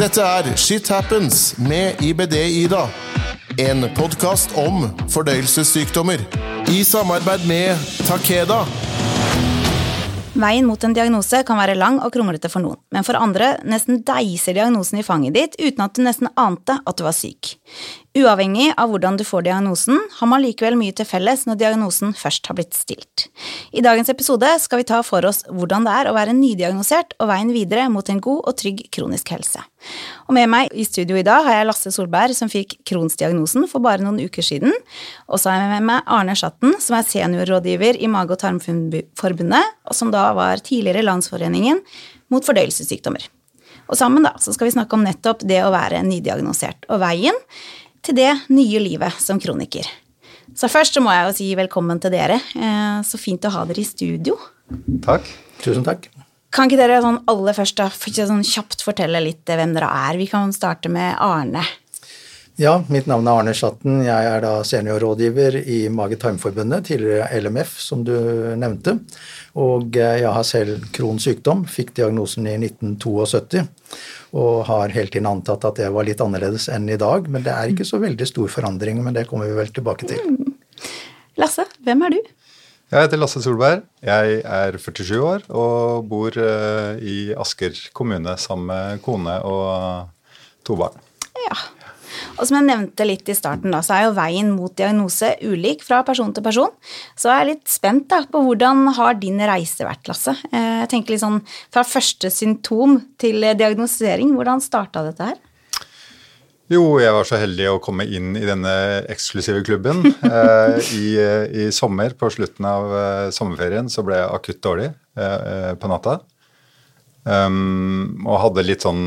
Dette er Shit Happens med IBD-Ida. En podkast om fordøyelsessykdommer. I samarbeid med Takeda. Veien mot en diagnose kan være lang og kronglete for noen, men for andre nesten deiser diagnosen i fanget ditt uten at du nesten ante at du var syk. Uavhengig av hvordan du får diagnosen, har man likevel mye til felles når diagnosen først har blitt stilt. I dagens episode skal vi ta for oss hvordan det er å være nydiagnosert og veien videre mot en god og trygg kronisk helse. Og med meg i studio i dag har jeg Lasse Solberg, som fikk Crohns-diagnosen for bare noen uker siden. Og så har jeg med meg Arne Schatten, som er seniorrådgiver i Mage- og tarmforbundet, og som da var tidligere Landsforeningen mot fordøyelsessykdommer. Og sammen da, så skal vi snakke om nettopp det å være nydiagnosert, og veien til det nye livet som kroniker. Så først så må jeg jo si velkommen til dere. Eh, så fint å ha dere i studio. Takk. Tusen takk. Kan ikke dere sånn aller først da, sånn kjapt fortelle litt hvem dere er? Vi kan starte med Arne. Ja, mitt navn er Arne Schatten. Jeg er da seniorrådgiver i Mage-tarmforbundet, tidligere LMF, som du nevnte. Og eh, jeg har selv Crohns sykdom, fikk diagnosen i 1972 og har hele tiden antatt at det var litt annerledes enn i dag. Men det er ikke så veldig stor forandring, men det kommer vi vel tilbake til. Mm. Lasse, hvem er du? Jeg heter Lasse Solberg. Jeg er 47 år og bor eh, i Asker kommune sammen med kone og to barn. Ja, og som jeg nevnte litt i starten, da, så er jo veien mot diagnose ulik fra person til person. Så jeg er litt spent da, på hvordan har din reise vært, Lasse? Eh, jeg tenker litt sånn fra første symptom til diagnostisering, hvordan starta dette her? Jo, jeg var så heldig å komme inn i denne eksklusive klubben. Eh, i, i, sommer, på slutten av eh, sommerferien, så ble jeg akutt dårlig eh, på natta. Um, og hadde litt sånn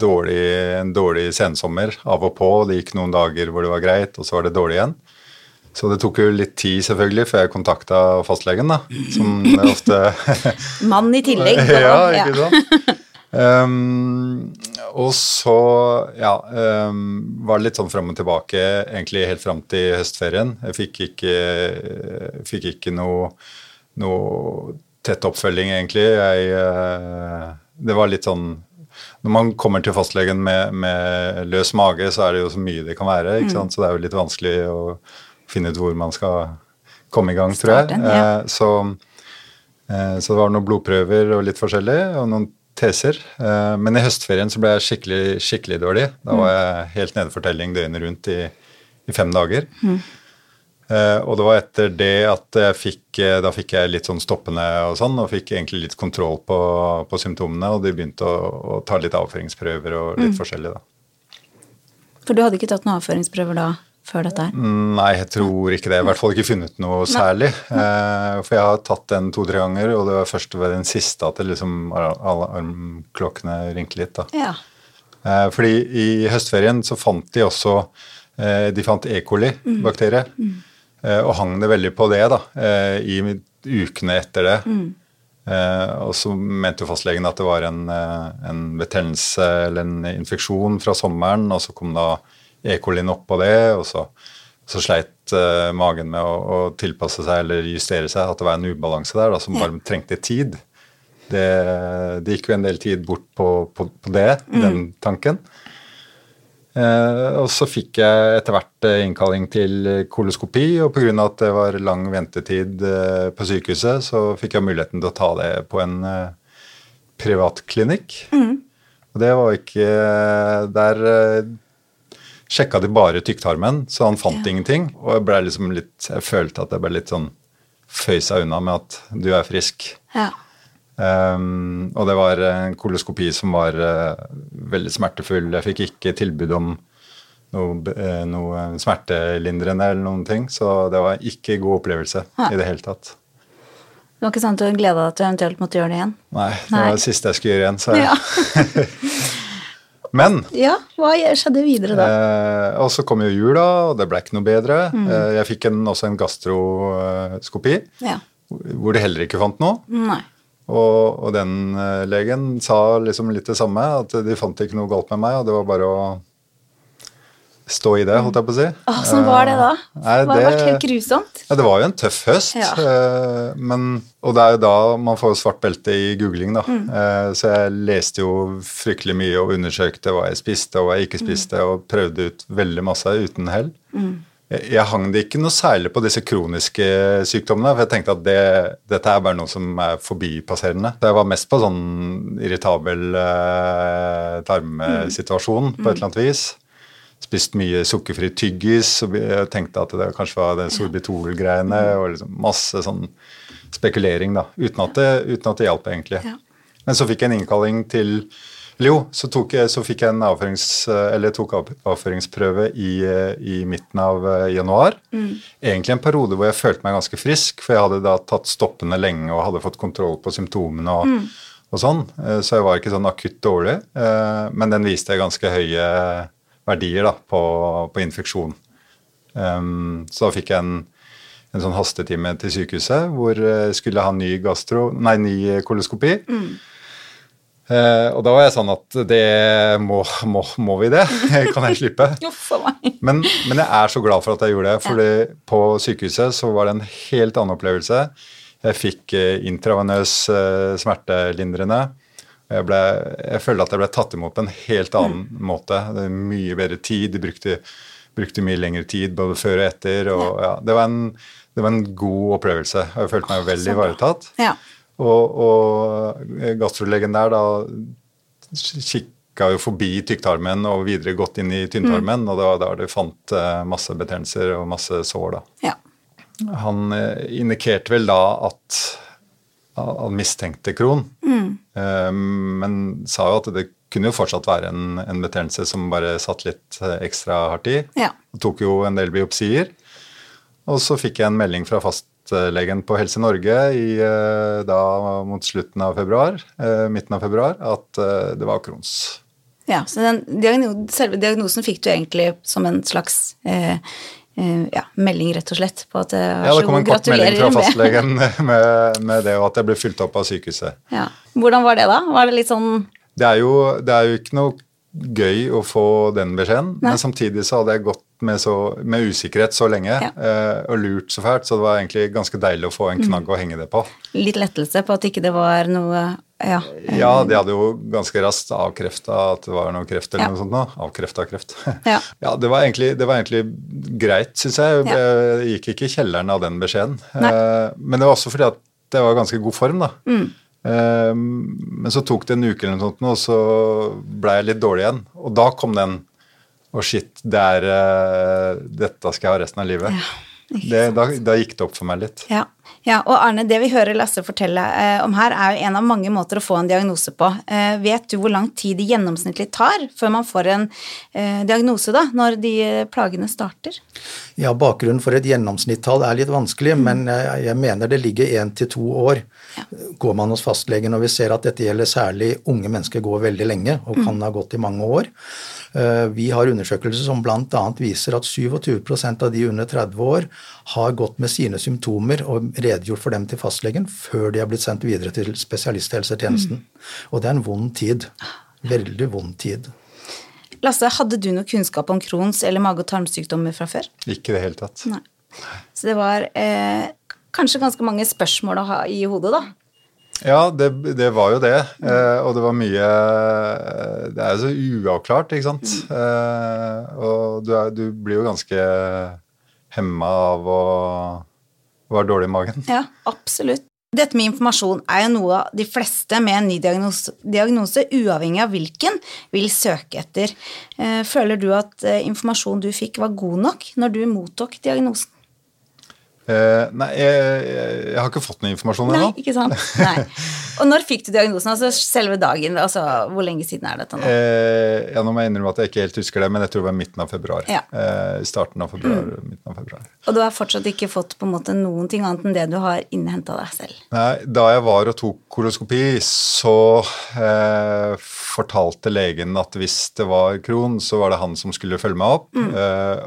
dårlig, en dårlig sensommer av og på. Det gikk noen dager hvor det var greit, og så var det dårlig igjen. Så det tok jo litt tid selvfølgelig før jeg kontakta fastlegen, da. Som ofte Mann i tillegg. ja, ikke sant. Um, og så ja, um, var det litt sånn fram og tilbake egentlig helt fram til høstferien. Jeg fikk ikke, fikk ikke noe, noe tett oppfølging, egentlig. Jeg, uh, det var litt sånn når man kommer til fastlegen med, med, løs mage, så er det jo så mye det kan være. ikke sant? Mm. Så det er jo litt vanskelig å finne ut hvor man skal komme i gang, tror jeg. Eh, så, eh, så, det var noen blodprøver og litt forskjellig, og noen teser. Eh, men i høstferien så ble jeg skikkelig, skikkelig dårlig. Da var mm. jeg helt nede for telling døgnet rundt i, i fem dager. Mm. Uh, og det var etter det at jeg fikk uh, Da fikk jeg litt sånn stoppende og sånn, og fikk egentlig litt kontroll på, på symptomene, og de begynte å, å, ta litt avføringsprøver og litt mm. forskjellig, da. For du hadde ikke tatt noen avføringsprøver da før dette? Mm, nei, jeg tror ikke det. I hvert fall ikke funnet noe særlig. Uh, for jeg har tatt den to-tre ganger, og det var først ved den siste at det liksom alle armklokkene ringte litt, da. Ja. fordi i høstferien så fant de også De fant E. coli-bakterie. Mm. Mm. Eh, og hang det veldig på det da, eh, i ukene etter det. Mm. Eh, og så mente jo fastlegen at det var en, en betennelse eller en infeksjon fra sommeren, og så kom da E. colien oppå det, og så, så sleit magen med å, å, tilpasse seg eller justere seg, at det var en ubalanse der da, som bare trengte tid. Det, det, gikk jo en del tid bort på, på, på det, mm. den tanken. Eh, og så fikk jeg etter hvert eh, innkalling til koloskopi, og pga. at det var lang ventetid eh, på sykehuset, så fikk jeg muligheten til å ta det på en privatklinikk. Mm. Og det var ikke Der sjekka de bare tykktarmen, så han fant ja. ingenting. Og jeg liksom litt Jeg følte at jeg ble litt sånn føysa unna med at du er frisk. Ja. Um, og det var en koloskopi som var uh, veldig smertefull. Jeg fikk ikke tilbud om noe, uh, noe, smertelindrende eller noen ting, så det var ikke god opplevelse ja. i det hele tatt. Det var ikke sant du gleda deg til å eventuelt måtte gjøre det igjen? Nei, det Nei. var det siste jeg skulle gjøre igjen. Så ja. Men Ja, hva skjedde videre da? Uh, og så kom jo jula, og det ble ikke noe bedre. Mm. Jeg fikk en, også en gastroskopi, ja. hvor de heller ikke fant noe. Nei. Og, og, den uh, legen sa liksom litt det samme, at de fant ikke noe galt med meg, og det var bare å stå i det, holdt jeg på å si. Åssen Sånn var det da? Nei, det har vært helt grusomt. Ja, det var jo en tøff høst. Ja. eh, Men, og det er jo da man får svart belte i googling, da. Mm. Eh, Så jeg leste jo fryktelig mye og undersøkte hva jeg spiste og hva jeg ikke Mm. spiste, og prøvde ut veldig masse uten hell. Jeg, jeg hang det ikke noe særlig på disse kroniske sykdommene, for jeg tenkte at det, dette er bare noe som er forbipasserende. Så jeg var mest på sånn irritabel eh, tarmsituasjon på et eller annet vis spist mye sukkerfri tyggis og jeg tenkte at det kanskje var det sorbitol-greiene og liksom masse sånn spekulering, da. Uten at det, uten at det hjalp, egentlig. Ja. Men så fikk jeg en innkalling til jo, så, tok jeg, så fikk jeg en avførings, eller tok avføringsprøve i, eh, i midten av januar. januar. Egentlig en periode hvor jeg følte meg ganske frisk, for jeg hadde da tatt stoppene lenge og hadde fått kontroll på symptomene og, og sånn. Eh, Så jeg var ikke sånn akutt dårlig. eh, Men den viste ganske høye verdier da, på, på infeksjon. Um, så da fikk jeg en, en sånn hastetime til sykehuset hvor jeg skulle ha ny gastro, nei, ny koloskopi. Eh, og da var jeg sånn at det må, må, må vi det? kan jeg slippe? Men, men jeg er så glad for at jeg gjorde det, for på sykehuset så var det en helt annen opplevelse. Jeg fikk eh, intravenøs eh, smertelindrende. Jeg, ble, jeg følte at jeg ble tatt imot på en helt annen måte. Det var mye bedre tid. De brukte, brukte mye lengre tid både før og etter. Og, ja, det, var en, det var en god opplevelse. Jeg følte meg veldig ivaretatt. Ja. Og, og gastrolegen der da kikka jo forbi tykktarmen og videre godt inn i tynntarmen, og det var der du fant eh, masse betennelser og masse sår. da. ja. Han eh, indikerte vel da at han mistenkte kron, mm. men sa jo at det kunne jo fortsatt være en, en betennelse som bare satt litt eh, ekstra hardt i. Ja. Tok jo en del biopsier. Og så fikk jeg en melding fra fastlegen på Helse Norge i, eh, da mot slutten av februar, eh, midten av februar, at eh, det var Crohns. ja. Så den diagno selve diagnosen fikk du egentlig som en slags eh, ja, melding, rett og slett, på at Ja, det kom en kort melding fra fastlegen med, med det, og at jeg ble fulgt opp av sykehuset. ja. Hvordan var det, da? Var det litt sånn Det er jo, det er jo ikke noe gøy å få den beskjeden, Nei. men samtidig så hadde jeg gått med, så, med usikkerhet så lenge Ja. eh, og lurt så fælt, så det var egentlig ganske deilig å få en knagg å henge det på. litt lettelse på at ikke det var noe Ja. Ja, de hadde jo ganske raskt avkrefta at det var noe kreft eller Ja. noe sånt. nå. Avkrefta kreft. Ja. ja, det var egentlig, det var egentlig greit, syns jeg. Jeg gikk ikke i kjelleren av den beskjeden. Nei. Eh, Men det var også fordi at det var ganske god form, da. Mm. Eh, Men så tok det en uke eller noe sånt, og så ble jeg litt dårlig igjen. Og da kom den Å, shit, det er eh, Dette skal jeg ha resten av livet. Ja, det, da, da gikk det opp for meg litt. Ja. Ja, og Arne, det vi hører Lasse fortelle eh, om her, er jo en av mange måter å få en diagnose på. Eh, vet du hvor lang tid det gjennomsnittlig tar før man får en eh, diagnose, da, når de plagene starter? Ja, Bakgrunnen for et gjennomsnittall er litt vanskelig, men jeg, jeg mener det ligger én til to år. Går man hos fastlegen og vi ser at dette gjelder særlig unge mennesker, går veldig lenge og kan ha gått i mange år. Vi har undersøkelser som bl.a. viser at 27% av de under 30 år har gått med sine symptomer og redegjort for dem til fastlegen før de har blitt sendt videre til spesialisthelsetjenesten. Og det er en vond tid. Veldig vond tid. Lasse, hadde du noe kunnskap om Crohns eller mage- og tarmsykdommer fra før? Ikke i det hele tatt. Nei. Så det var eh, kanskje ganske mange spørsmål å ha i hodet, da. Ja, det, det var jo det. Eh, og det var mye Det er jo så uavklart, ikke sant. Eh, og du, er, du blir jo ganske hemma av å være dårlig i magen. Ja, absolutt. Dette med informasjon er jo noe de fleste med en ny diagnose, diagnose uavhengig av hvilken, vil søke etter. Eh, Føler du at eh, informasjonen du fikk var god nok når du mottok diagnosen? Eh, nei, jeg, jeg, har ikke fått noe informasjon Nei, ennå. ikke sant? Nei. Og når fikk du diagnosen? Altså selve dagen? Altså, hvor lenge siden er dette nå? Uh, ja, nå må jeg innrømme at jeg ikke helt husker det, men jeg tror det var midten av februar. Ja. Mm. Eh, starten av februar, midten av februar. Og du har fortsatt ikke fått på en måte noen ting annet enn det du har innhenta deg selv? Nei, da jeg var og tok koloskopi, så eh, fortalte legen at hvis det var kron, så var det han som skulle følge meg opp. Mm.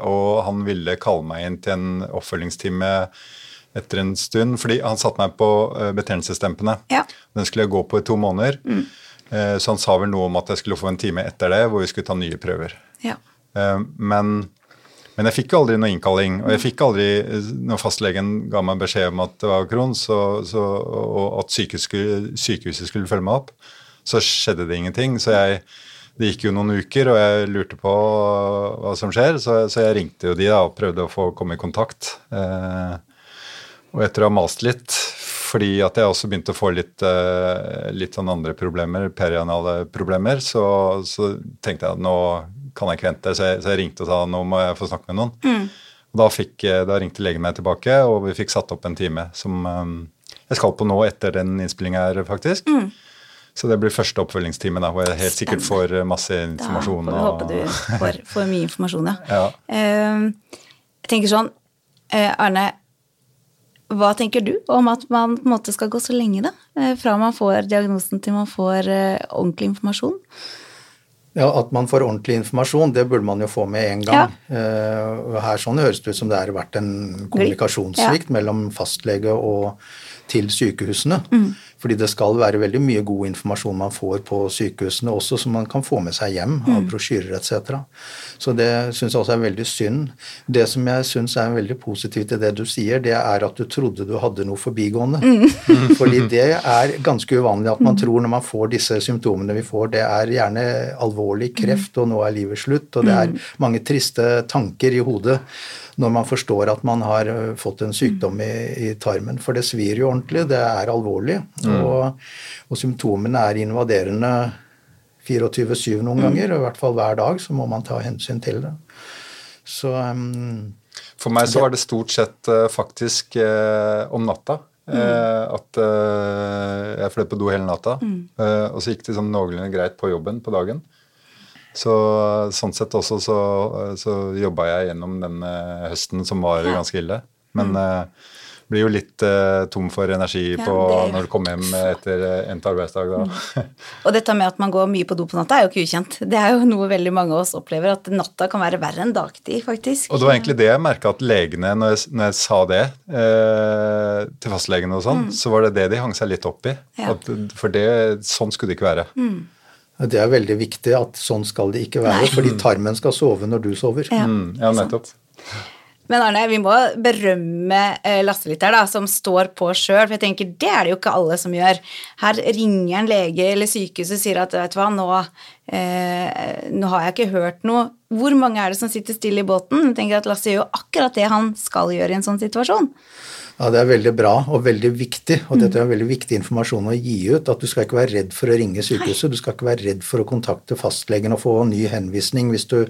og han ville kalle meg inn til en oppfølgingstime etter en stund, fordi han satte meg på eh, betennelsesdempende. Ja. Den skulle jeg gå på i to måneder. Mm. så han sa vel noe om at jeg skulle få en time etter det, hvor vi skulle ta nye prøver. Ja. Eh, men, men jeg fikk jo aldri noe innkalling, og jeg fikk aldri, når fastlegen ga meg beskjed om at det var Crohn, så, så, og at sykehuset skulle, sykehuset skulle følge meg opp, så skjedde det ingenting. Så jeg, det gikk jo noen uker, og jeg lurte på hva som skjer, så, så jeg ringte jo de da og prøvde å få komme i kontakt. Eh, og etter å ha mast litt, fordi at jeg også begynte å få litt, uh, litt sånn andre problemer, perianale problemer, så, så, tenkte jeg at nå kan jeg ikke vente. Så jeg, så jeg, ringte og sa nå må jeg få snakke med noen. Mm. Og da, fikk, eh, da, ringte legen meg tilbake, og vi fikk satt opp en time som um, jeg skal på nå etter den innspillinga her, faktisk. Mm. Så det blir første oppfølgingstime, da, hvor jeg helt sikkert får masse informasjon. Da får vi håpe du får, får, mye informasjon, ja. ja. Uh, jeg tenker sånn, uh, Arne, hva tenker du om at man på en måte skal gå så lenge, da? Uh, fra man får diagnosen til man får eh, ordentlig informasjon? Ja, At man får ordentlig informasjon, det burde man jo få med en gang. Ja. Her sånn høres det ut som det har vært en kommunikasjonssvikt ja. mellom fastlege og til sykehusene. Mm. Fordi det skal være veldig mye god informasjon man får på sykehusene også, som man kan få med seg hjem av mm. brosjyrer etc. Så det syns jeg også er veldig synd. Det som jeg syns er veldig positivt i det du sier, det er at du trodde du hadde noe forbigående. Mm. Fordi det er ganske uvanlig at man mm. tror når man får disse symptomene vi får, det er gjerne alvorlig kreft, og nå er livet slutt, og det er mm. mange triste tanker i hodet når man forstår at man har eh, fått en sykdom i, i tarmen. For det svir jo ordentlig, det er alvorlig. Mm. Og, og, symptomene er invaderende 24-7 noen mm. ganger, og i hvert fall hver dag så må man ta hensyn til det. Så um, For meg så var det stort sett uh, faktisk uh, om natta. Mm. Uh, at jeg fløy på do hele natta. Mm. og så gikk det sånn noenlunde greit på jobben på dagen. Så sånn sett også så, så jobba jeg gjennom den høsten som var ganske ille. Men mm. uh, blir jo litt uh, tom for energi ja, på det... når du kommer hjem etter endt arbeidsdag da. Mm. Og dette med at man går mye på do på natta er jo ikke ukjent. Det er jo noe veldig mange av oss opplever, at natta kan være verre enn dagtid, faktisk. Og det var egentlig det jeg merka at legene, når jeg, når jeg sa det eh, til fastlegene og sånn, mm. så var det det de hang seg litt opp i. Ja. At, for det, sånn skulle det ikke være. Mm. Det er veldig viktig at sånn skal det ikke være, Nei. fordi tarmen skal sove når du sover. Ja, mm, ja nettopp. Men Arne, vi må berømme eh, Lasse litt her, da, som står på sjøl. For jeg tenker, det er det jo ikke alle som gjør. Her ringer en lege eller sykehuset og sier at vet du hva, nå, eh, nå, har jeg ikke hørt noe. Hvor mange er det som sitter stille i båten? Jeg tenker at Lasse gjør jo akkurat det han skal gjøre i en sånn situasjon. Ja, Det er veldig bra og veldig viktig, og dette er veldig viktig informasjon å gi ut. At du skal ikke være redd for å ringe sykehuset, du skal ikke være redd for å kontakte fastlegen og få ny henvisning hvis du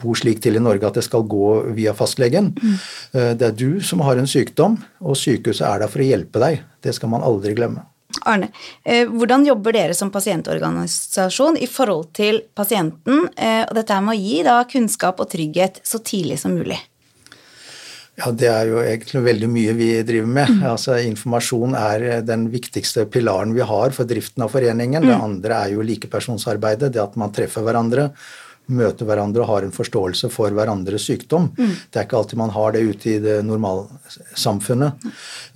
bor slik til i Norge at det skal gå via fastlegen. Mm. Det er du som har en sykdom, og sykehuset er der for å hjelpe deg. Det skal man aldri glemme. Arne, eh, hvordan jobber dere som pasientorganisasjon i forhold til pasienten eh, og dette med å gi da kunnskap og trygghet så tidlig som mulig? Ja, Det er jo egentlig veldig mye vi driver med. Mm. Altså, Informasjon er den viktigste pilaren vi har for driften av foreningen. Mm. Det andre er jo likepersonsarbeidet, det at man treffer hverandre møter hverandre og har en forståelse for hverandres sykdom. Mm. Det er ikke alltid man har det ute i det normalsamfunnet.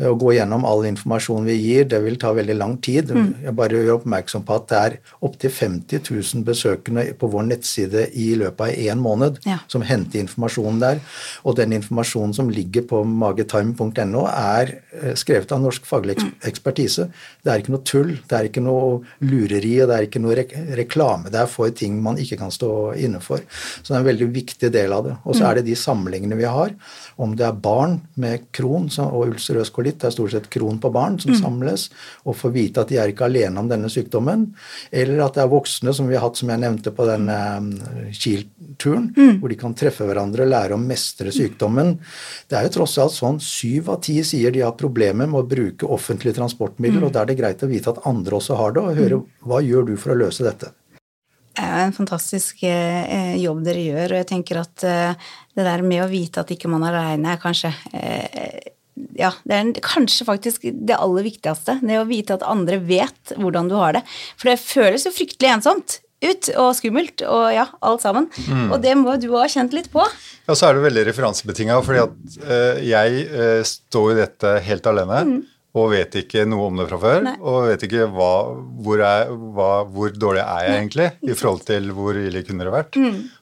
Å gå gjennom all informasjon vi gir, det vil ta veldig lang tid. Mm. Jeg bare gjør oppmerksom på at det er opptil 50 000 besøkende på vår nettside i løpet av én måned ja. som henter informasjonen der. Og den informasjonen som ligger på magetime.no, er eh, skrevet av norsk faglig ekspertise. Det er ikke noe tull, det er ikke noe lureri, og det er ikke noe reklame. Det er for ting man ikke kan stå innenfor. Så det er en veldig viktig del av det. Og så er det de samlingene vi har. Om det er barn med kron og ulcerøs kolitt, det er stort sett kron på barn som mm. samles og får vite at de er ikke alene om denne sykdommen. Eller at det er voksne, som vi har hatt, som jeg nevnte på denne um, Kiel-turen, mm. hvor de kan treffe hverandre og lære å mestre sykdommen. Det er jo tross alt sånn syv av ti sier de har problemer med å bruke offentlige transportmidler, mm. og da er det greit å vite at andre også har det, og høre mm. hva gjør du for å løse dette er en fantastisk eh, jobb dere gjør, og jeg tenker at eh, det der med å vite at ikke man er aleine, er kanskje eh, ja, det er kanskje faktisk det aller viktigste. Det å vite at andre vet hvordan du har det. For det føles jo fryktelig ensomt ut og skummelt og ja, alt sammen. Mm. Og det må du ha kjent litt på. Ja, så er det veldig referansebetinga, fordi at uh, jeg uh, står i dette helt alene. Mm. Og vet ikke noe om det fra før. Nei. Og vet ikke hva, hvor, er, hva, hvor dårlig er jeg egentlig i forhold til hvor ille kunne det vært.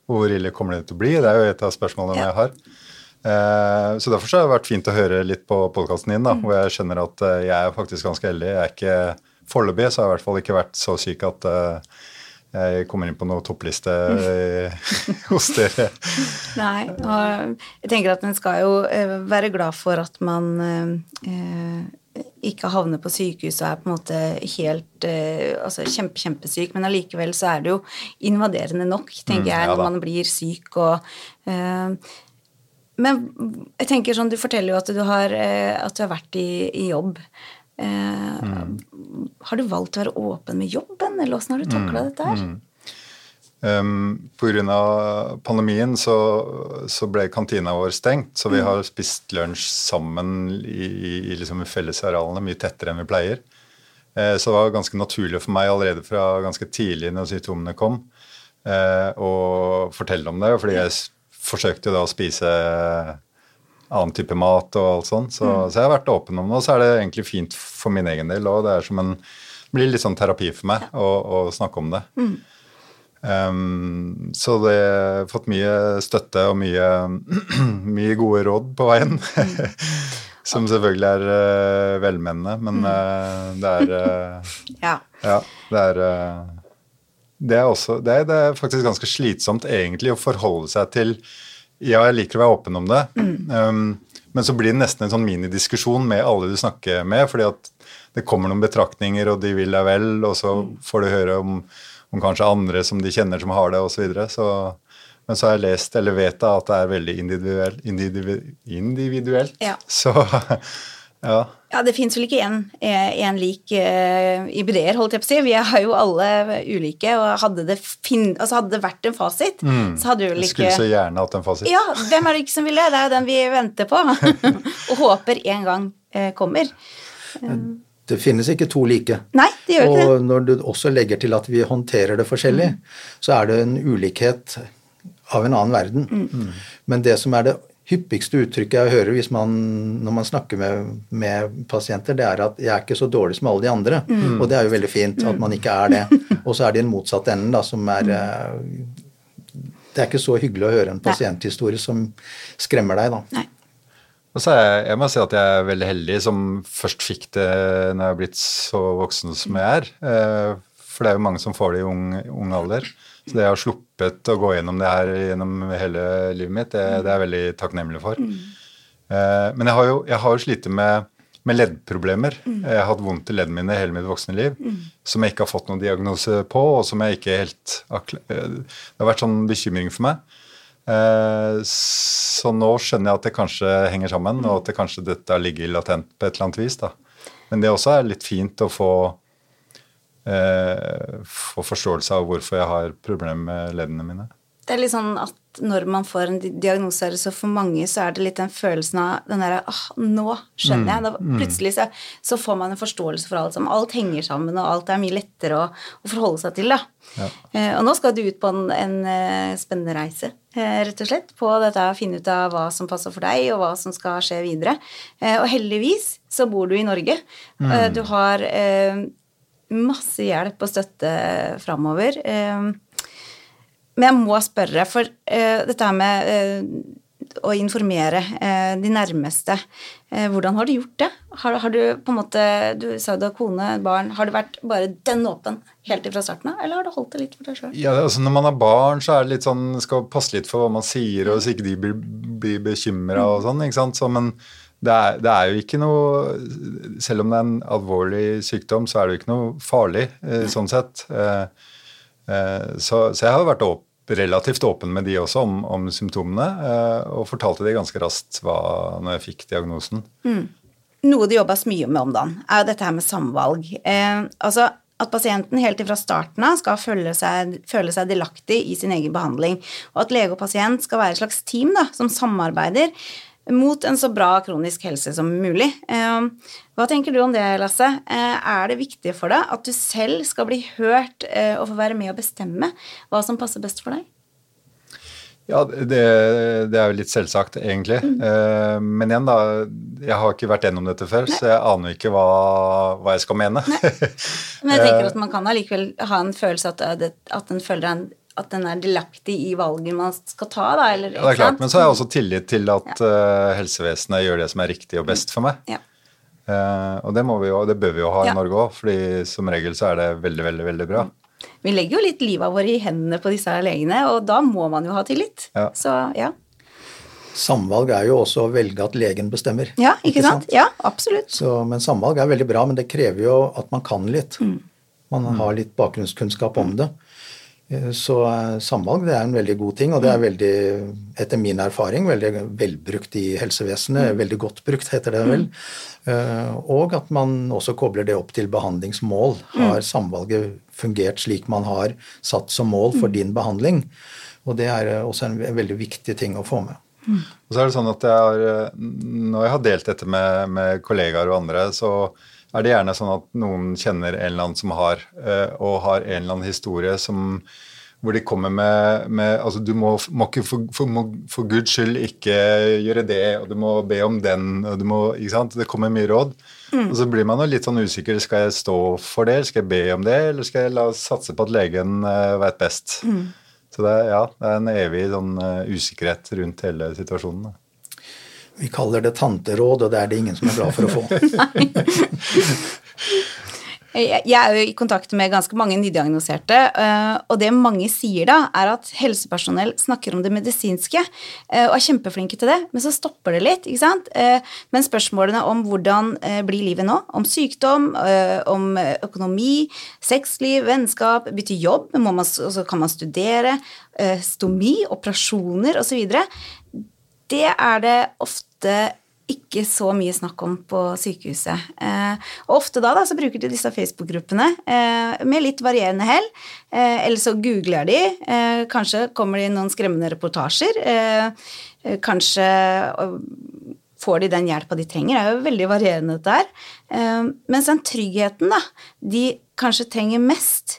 Og hvor ille kommer det til å bli? Det er jo et av spørsmålene Mm. Ja. jeg har. Eh, så derfor så har det vært fint å høre litt på podkasten din, da, Mm. hvor jeg skjønner at eh, jeg er faktisk ganske heldig. Jeg er ikke Foreløpig så har jeg i hvert fall ikke vært så syk at eh, jeg kommer inn på noen toppliste eh, hos dere. Nei, og jeg tenker at en skal jo eh, være glad for at man eh, eh, ikke havner på sykehus og er på en måte helt eh, altså kjempe, kjempesyk, men allikevel så er det jo invaderende nok, tenker Mm, jeg, når man blir syk og eh, Men jeg tenker sånn, du forteller jo at du har, eh, at du har vært i, i jobb. Eh, Mm. Har du valgt å være åpen med jobben, eller åssen har du takla Mm, dette her? Um, Pga. pandemien så, så ble kantina vår stengt, så vi har spist lunsj sammen i, i, i liksom fellesarealene mye tettere enn vi pleier. Uh, så det var ganske naturlig for meg allerede fra ganske tidlig når symptomene kom, eh, å fortelle om det. Fordi jeg forsøkte jo da å spise annen type mat og alt sånt. Så, så jeg har vært åpen om det, og så er det egentlig fint for min egen del òg. Det er som en, blir litt sånn terapi for meg å, å snakke om det. Um, så det har fått mye støtte og mye, mye gode råd på veien. Som selvfølgelig er uh, velmenende, men uh, det er uh, Ja. Ja, det er det er, også, det, er, det er faktisk ganske slitsomt egentlig å forholde seg til Ja, jeg liker å være åpen om det, um, men så blir det nesten en sånn minidiskusjon med alle du snakker med, fordi at det kommer noen betraktninger, og de vil deg vel, og så får du høre om, om kanskje andre som de kjenner som har det, osv. Så videre. så, men så har jeg lest, eller vet da, at det er veldig individuelt. individu, individuelt. Ja. Så ja. Ja, det fins vel ikke én lik uh, IBD-er, holdt jeg på å si. Vi er jo alle ulike, og hadde det, fin altså, hadde det vært en fasit, så hadde vi vel ikke skulle så gjerne hatt en fasit. Ja, hvem er det ikke som vil det? Er jo den vi venter på, og håper en gang uh, kommer. Det finnes ikke to like. Nei, det gjør ikke det. Og når du også legger til at vi håndterer det forskjellig, så er det en ulikhet av en annen verden. Mm. Men det som er det hyppigste uttrykket jeg hører hvis man, når man snakker med, med pasienter, det er at 'jeg er ikke så dårlig som alle de andre'. Mm. Og det er jo veldig fint at man ikke er det. Og så er det den motsatte enden, da, som er eh, Det er ikke så hyggelig å høre en pasienthistorie som skremmer deg, da. Nei. Og så jeg, jeg må si at jeg er veldig heldig som først fikk det når jeg er blitt så voksen som jeg er. Eh, For det er jo mange som får det i ung, ung alder. Så det jeg har sluppet å gå gjennom det her gjennom hele livet mitt, det, det er jeg veldig takknemlig for. Eh, Men jeg har jo, jeg har jo slitt med, med leddproblemer. Jeg har hatt vondt i leddene mine hele mitt voksne liv, som jeg ikke har fått noen diagnose på, og som jeg ikke helt eh, Det har vært sånn bekymring for meg. Eh, Så nå skjønner jeg at det kanskje henger sammen, og at det kanskje dette har ligget latent på et eller annet vis. da. Men det også er litt fint å få, eh, få forståelse av hvorfor jeg har problemer med leddene mine. Det er litt sånn at når man får en di- diagnose, så for mange så er det litt den følelsen av den derre ah, nå skjønner jeg. Da, plutselig så, så får man en forståelse for alt sammen. Alt henger sammen, og alt er mye lettere å, å forholde seg til, da. Ja. Eh, og nå skal du ut på en, en eh, spennende reise, eh, rett og slett, på dette å finne ut av hva som passer for deg, og hva som skal skje videre. Eh, og heldigvis så bor du i Norge. Mm. du har masse hjelp og støtte framover. Eh, men jeg må spørre, for uh, dette her med uh, å informere uh, de nærmeste, hvordan har du gjort det? Har, har du på en måte, du sa du har kone, barn, har du vært bare den åpen helt fra starten av, eller har du holdt det litt for deg sjøl? Ja, altså Når man har barn, så er det litt sånn, skal passe litt for hva man sier, og så ikke de blir, blir bekymra og sånn. ikke sant? Så, men det er, det er jo ikke noe Selv om det er en alvorlig sykdom, så er det jo ikke noe farlig sånn sett. Så, så jeg har vært åp relativt åpen med de også om, om symptomene, eh, og fortalte de ganske raskt hva, når jeg fikk diagnosen. Noe det jobbes mye med om dagen, er jo dette her med samvalg. Eh, altså at pasienten helt fra starten av skal føle seg, føle seg delaktig i sin egen behandling, og at lege og pasient skal være et slags team da, som samarbeider mot en så bra kronisk helse som mulig. Eh, hva tenker du om det, Lasse? Eh, er det viktig for deg at du selv skal bli hørt eh, og få være med å bestemme hva som passer best for deg? Ja, det, det, er jo litt selvsagt, egentlig. Mm. Men igjen, da. Jeg har ikke vært gjennom dette før, Nei. så jeg aner ikke hva, hva jeg skal mene. Men jeg tenker at man kan allikevel ha en følelse at, at en føler en at den er delaktig i valget man skal ta, da? Eller, ja, det er klart, men så har jeg også tillit til at ja. uh, helsevesenet gjør det som er riktig og best for meg. Ja. Uh, og det, må vi jo, det bør vi jo ha i Norge òg, fordi som regel så er det veldig, veldig, veldig bra. Vi legger jo litt livet vårt i hendene på disse legene, og da må man jo ha tillit. Ja. Så ja. Samvalg er jo også å velge at legen bestemmer. Ja, ikke, ikke sant? sant? Ja, absolutt. Så, men samvalg er veldig bra, men det krever jo at man kan litt. Mm. Man har litt bakgrunnskunnskap om det. Eh, så eh, samvalg det er en veldig god ting, og det er mm. veldig, etter min erfaring, veldig velbrukt i helsevesenet. Mm. Veldig godt brukt, heter det vel. Eh, og at man også kobler det opp til behandlingsmål. Mm. Har samvalget fungert slik man har satt som mål for din behandling? Og det er også en veldig viktig ting å få med. Og så er det sånn at jeg har, Når jeg har delt dette med, med kollegaer og andre, så er det gjerne sånn at noen kjenner en eller annen som har, og har en eller annen historie som hvor de kommer med, med altså Du må, må ikke for, for, må, for, guds skyld ikke gjøre det, og du må be om den og du må, ikke sant? Det kommer mye råd. Mm. Og så blir man jo litt sånn usikker. Skal jeg stå for det, skal jeg be om det, eller skal jeg la satse på at legen uh, vet best? Mm. Så det, ja, det er en evig sånn, uh, usikkerhet rundt hele situasjonen. Da. Vi kaller det tanteråd, og det er det ingen som er glad for å få. Jeg er jo i kontakt med ganske mange nydiagnoserte, eh, og det mange sier da, er at helsepersonell snakker om det medisinske eh, og er kjempeflinke til det, men så stopper det litt, ikke sant. Eh, men spørsmålene om hvordan blir livet nå, om sykdom, om økonomi, sexliv, vennskap, bytte jobb, man, så kan man studere, stomi, operasjoner osv., det er det ofte ikke så mye snakk om på sykehuset. Eh, og ofte da, da, så bruker de disse Facebook-gruppene eh, med litt varierende hell. Eh, eller så googler de. Eh, kanskje kommer det noen skremmende reportasjer. Eh, eh, kanskje får de den hjelpa de trenger. Det er jo veldig varierende, dette her. mens den tryggheten da, de kanskje trenger mest,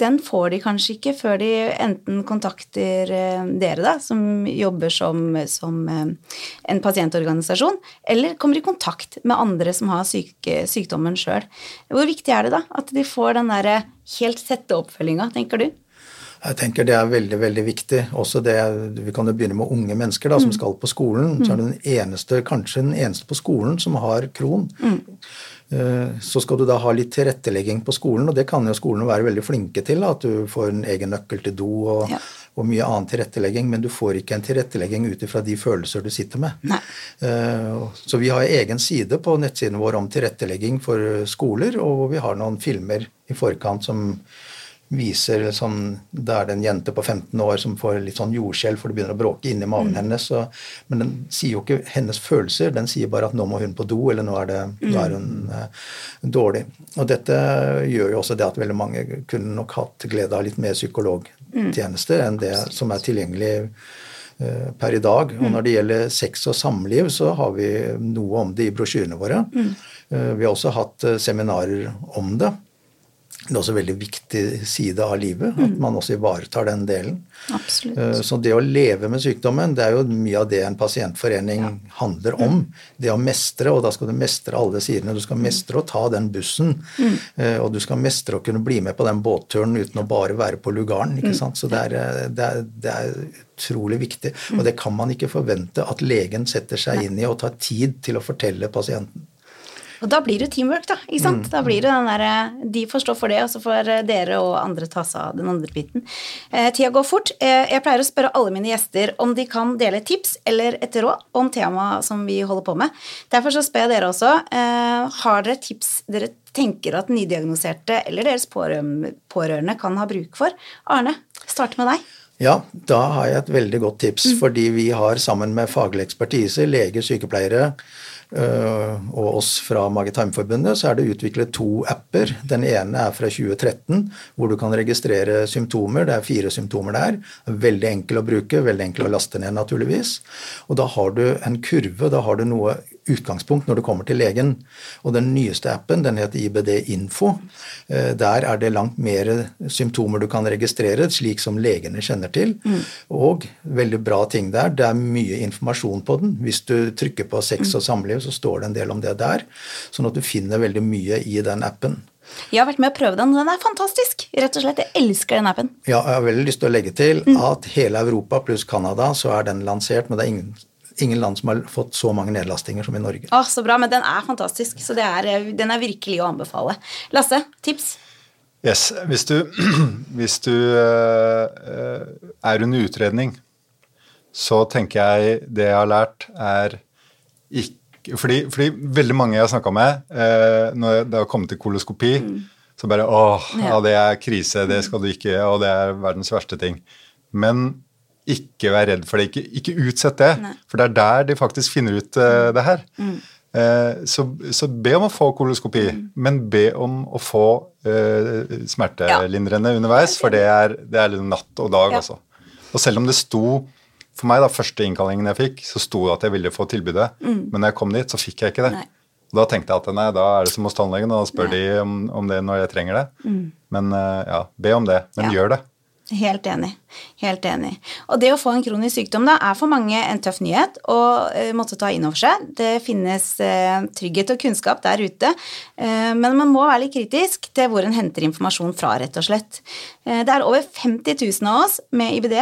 den får de kanskje ikke før de enten kontakter eh, dere, da, som jobber som, som eh, en pasientorganisasjon, eller kommer i kontakt med andre som har syke, sykdommen sjøl. Hvor viktig er det da at de får den der helt tette oppfølginga, tenker du? Jeg tenker Det er veldig veldig viktig. Også det, Vi kan jo begynne med unge mennesker da, som mm. skal på skolen. Så er det den eneste, kanskje den eneste på skolen som har kron. Mm. Eh, så skal du da ha litt tilrettelegging på skolen, og det kan jo skolene være veldig flinke til. At du får en egen nøkkel til do og, ja. og mye annen tilrettelegging, men du får ikke en tilrettelegging ut ifra de følelser du sitter med. Nei. Eh, så vi har egen side på nettsiden vår om tilrettelegging for skoler, og vi har noen filmer i forkant som viser liksom, Det er det en jente på 15 år som får litt sånn jordskjelv, for det begynner å bråke inni magen mm. hennes. Så, men den sier jo ikke hennes følelser, den sier bare at 'nå må hun på do', eller 'nå er, det, mm. nå er hun uh, dårlig'. Og dette gjør jo også det at veldig mange kunne nok hatt glede av litt mer psykologtjenester enn det som er tilgjengelig uh, per i dag. Og mm. når det gjelder sex og samliv, så har vi noe om det i brosjyrene våre. Mm. Uh, vi har også hatt seminarer om det. Det er også en veldig viktig side av livet, at man også ivaretar den delen. Absolutt. Eh, så det å leve med sykdommen, det er jo mye av det en pasientforening ja. handler om. Det å mestre, og da skal du mestre alle sidene. Du skal mestre å ta den bussen, mm. Eh, og du skal mestre å kunne bli med på den båtturen uten å bare være på lugaren. ikke sant? Så det er, eh, det er, det er utrolig viktig. Og det kan man ikke forvente at legen setter seg inn i og tar tid til å fortelle pasienten. Og da blir det teamwork, da. ikke sant? Mm. Da blir det den der, De får stå for det, og så får dere og andre ta seg av den andre biten. Eh, tida går fort. Eh, jeg pleier å spørre alle mine gjester om de kan dele tips eller et råd om temaet som vi holder på med. Derfor så spør jeg dere også. Eh, har dere tips dere tenker at nydiagnoserte eller deres pårørende kan ha bruk for? Arne, start med deg. Ja, da har jeg et veldig godt tips. Mm. Fordi vi har sammen med faglig ekspertise, leger, sykepleiere, Eh, og oss fra Mage-tarm-forbundet, så er det utviklet to apper. Den ene er fra 2013, hvor du kan registrere symptomer. Det er fire symptomer der. Veldig enkel å bruke, veldig enkel å laste ned, naturligvis. Og da har du en kurve, da har du noe utgangspunkt når du kommer til legen. Og den nyeste appen, den heter IBD Info. Eh, der er det langt mer symptomer du kan registrere, slik som legene kjenner til. Mm. Og veldig bra ting der. Det er mye informasjon på den. Hvis du trykker på sex og samliv, så står det en del om det der. Sånn at du finner veldig mye i den appen. Jeg har vært med å prøve den, og den er fantastisk. Rett og slett, Jeg elsker den appen. Ja, jeg har veldig lyst til å legge til mm. at hele Europa pluss Canada så er den lansert, men det er ingen ingen land som har fått så mange nedlastinger som i Norge. Åh, Så bra, men den er fantastisk. Så er, eh, den er virkelig å anbefale. Lasse, tips? Yes, Hvis du, hvis du uh, er under utredning, så tenker jeg det jeg har lært, er ikke fordi, fordi veldig mange jeg har snakka med, uh, når det har kommet til koloskopi, mm. så bare åh, ja. ja, det er krise, det skal du ikke, og det er verdens verste ting. Men ikke vær redd for det. Ikke, ikke utsett det. Nei. For det er der de faktisk finner ut uh, det her. Mm. Uh, så, så, be om å få koloskopi, mm. men be om å få uh, smertelindrende ja. underveis, for det er, det er natt og dag, ja. altså. Og selv om det sto for meg, da, første innkallingen jeg fikk, så sto det at jeg ville få tilbudet, mm. men når jeg kom dit, så fikk jeg ikke det. Nei. Og da tenkte jeg at nei, da er det som hos tannlegen, og da spør nei. de om, om, det når jeg trenger det. Mm. Men ja, be om det. Men ja. gjør det. Helt enig. Helt enig. Og det å få en kronisk sykdom da, er for mange en tøff nyhet å uh, måtte ta inn over seg. Det finnes uh, trygghet og kunnskap der ute, uh, men man må være litt kritisk til hvor en henter informasjon fra, rett og slett. det er over 50 000 av oss med IBD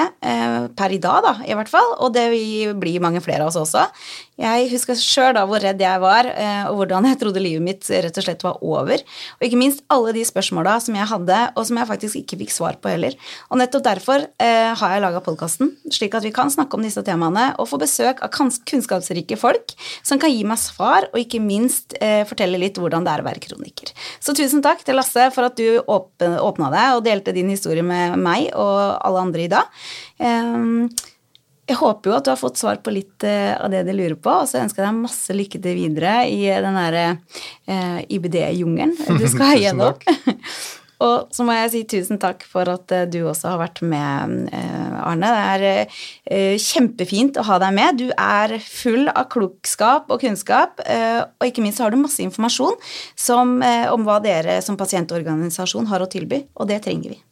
per i dag, da, i hvert fall, og det blir mange flere av oss også. Jeg husker sjøl da hvor redd jeg var, og hvordan jeg trodde livet mitt rett og slett var over. Og ikke minst alle de spørsmåla som jeg hadde, og som jeg faktisk ikke fikk svar på heller. Og nettopp derfor eh, har jeg laga podkasten, slik at vi kan snakke om disse temaene og få besøk av kunnskapsrike folk som kan gi meg svar, og ikke minst eh, fortelle litt hvordan det er å være kroniker. Så tusen takk til Lasse for at du åpna deg og delte din historie med meg og alle andre i dag. Eh, jeg håper jo at du har fått svar på litt av det du lurer på, og så ønsker jeg deg masse lykke til videre i den derre IBD-jungelen du skal gjennom. Og så må jeg si tusen takk for at eh, du også har vært med, eh, Arne. Det er eh, kjempefint å ha deg med. Du er full av klokskap og kunnskap, og ikke minst har du masse informasjon som, om hva dere som pasientorganisasjon har å tilby, og det trenger vi.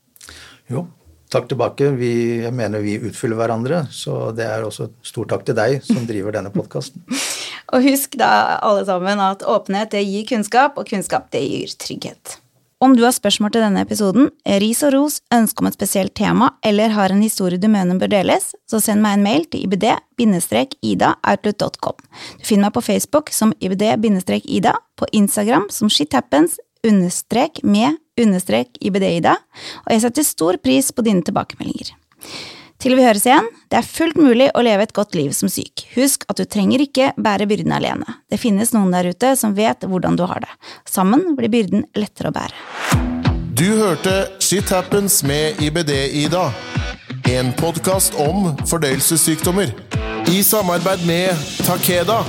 Jo, Takk tilbake. Vi, jeg mener vi utfyller hverandre, så det er også stor takk til deg som driver denne podkasten. og husk da alle sammen at åpenhet det gir kunnskap, og kunnskap det gir trygghet. Om du har spørsmål til denne episoden, ris og ros, ønske om et spesielt tema eller har en historie du mener bør deles, så send meg en mail til ibd-ida-outlook.com. Du finner meg på Facebook som ibd-ida, på Instagram som shithappens understrek med understrek ibd-ida, og jeg setter stor pris på dine tilbakemeldinger. Til vi høres igjen, det er fullt mulig å leve et godt liv som syk. Husk at du trenger ikke bære byrden alene. Det finnes noen der ute som vet hvordan du har det. Sammen blir byrden lettere å bære. Du hørte Shit Happens med IBD-Ida. En podkast om fordøyelsessykdommer. I samarbeid med Takeda.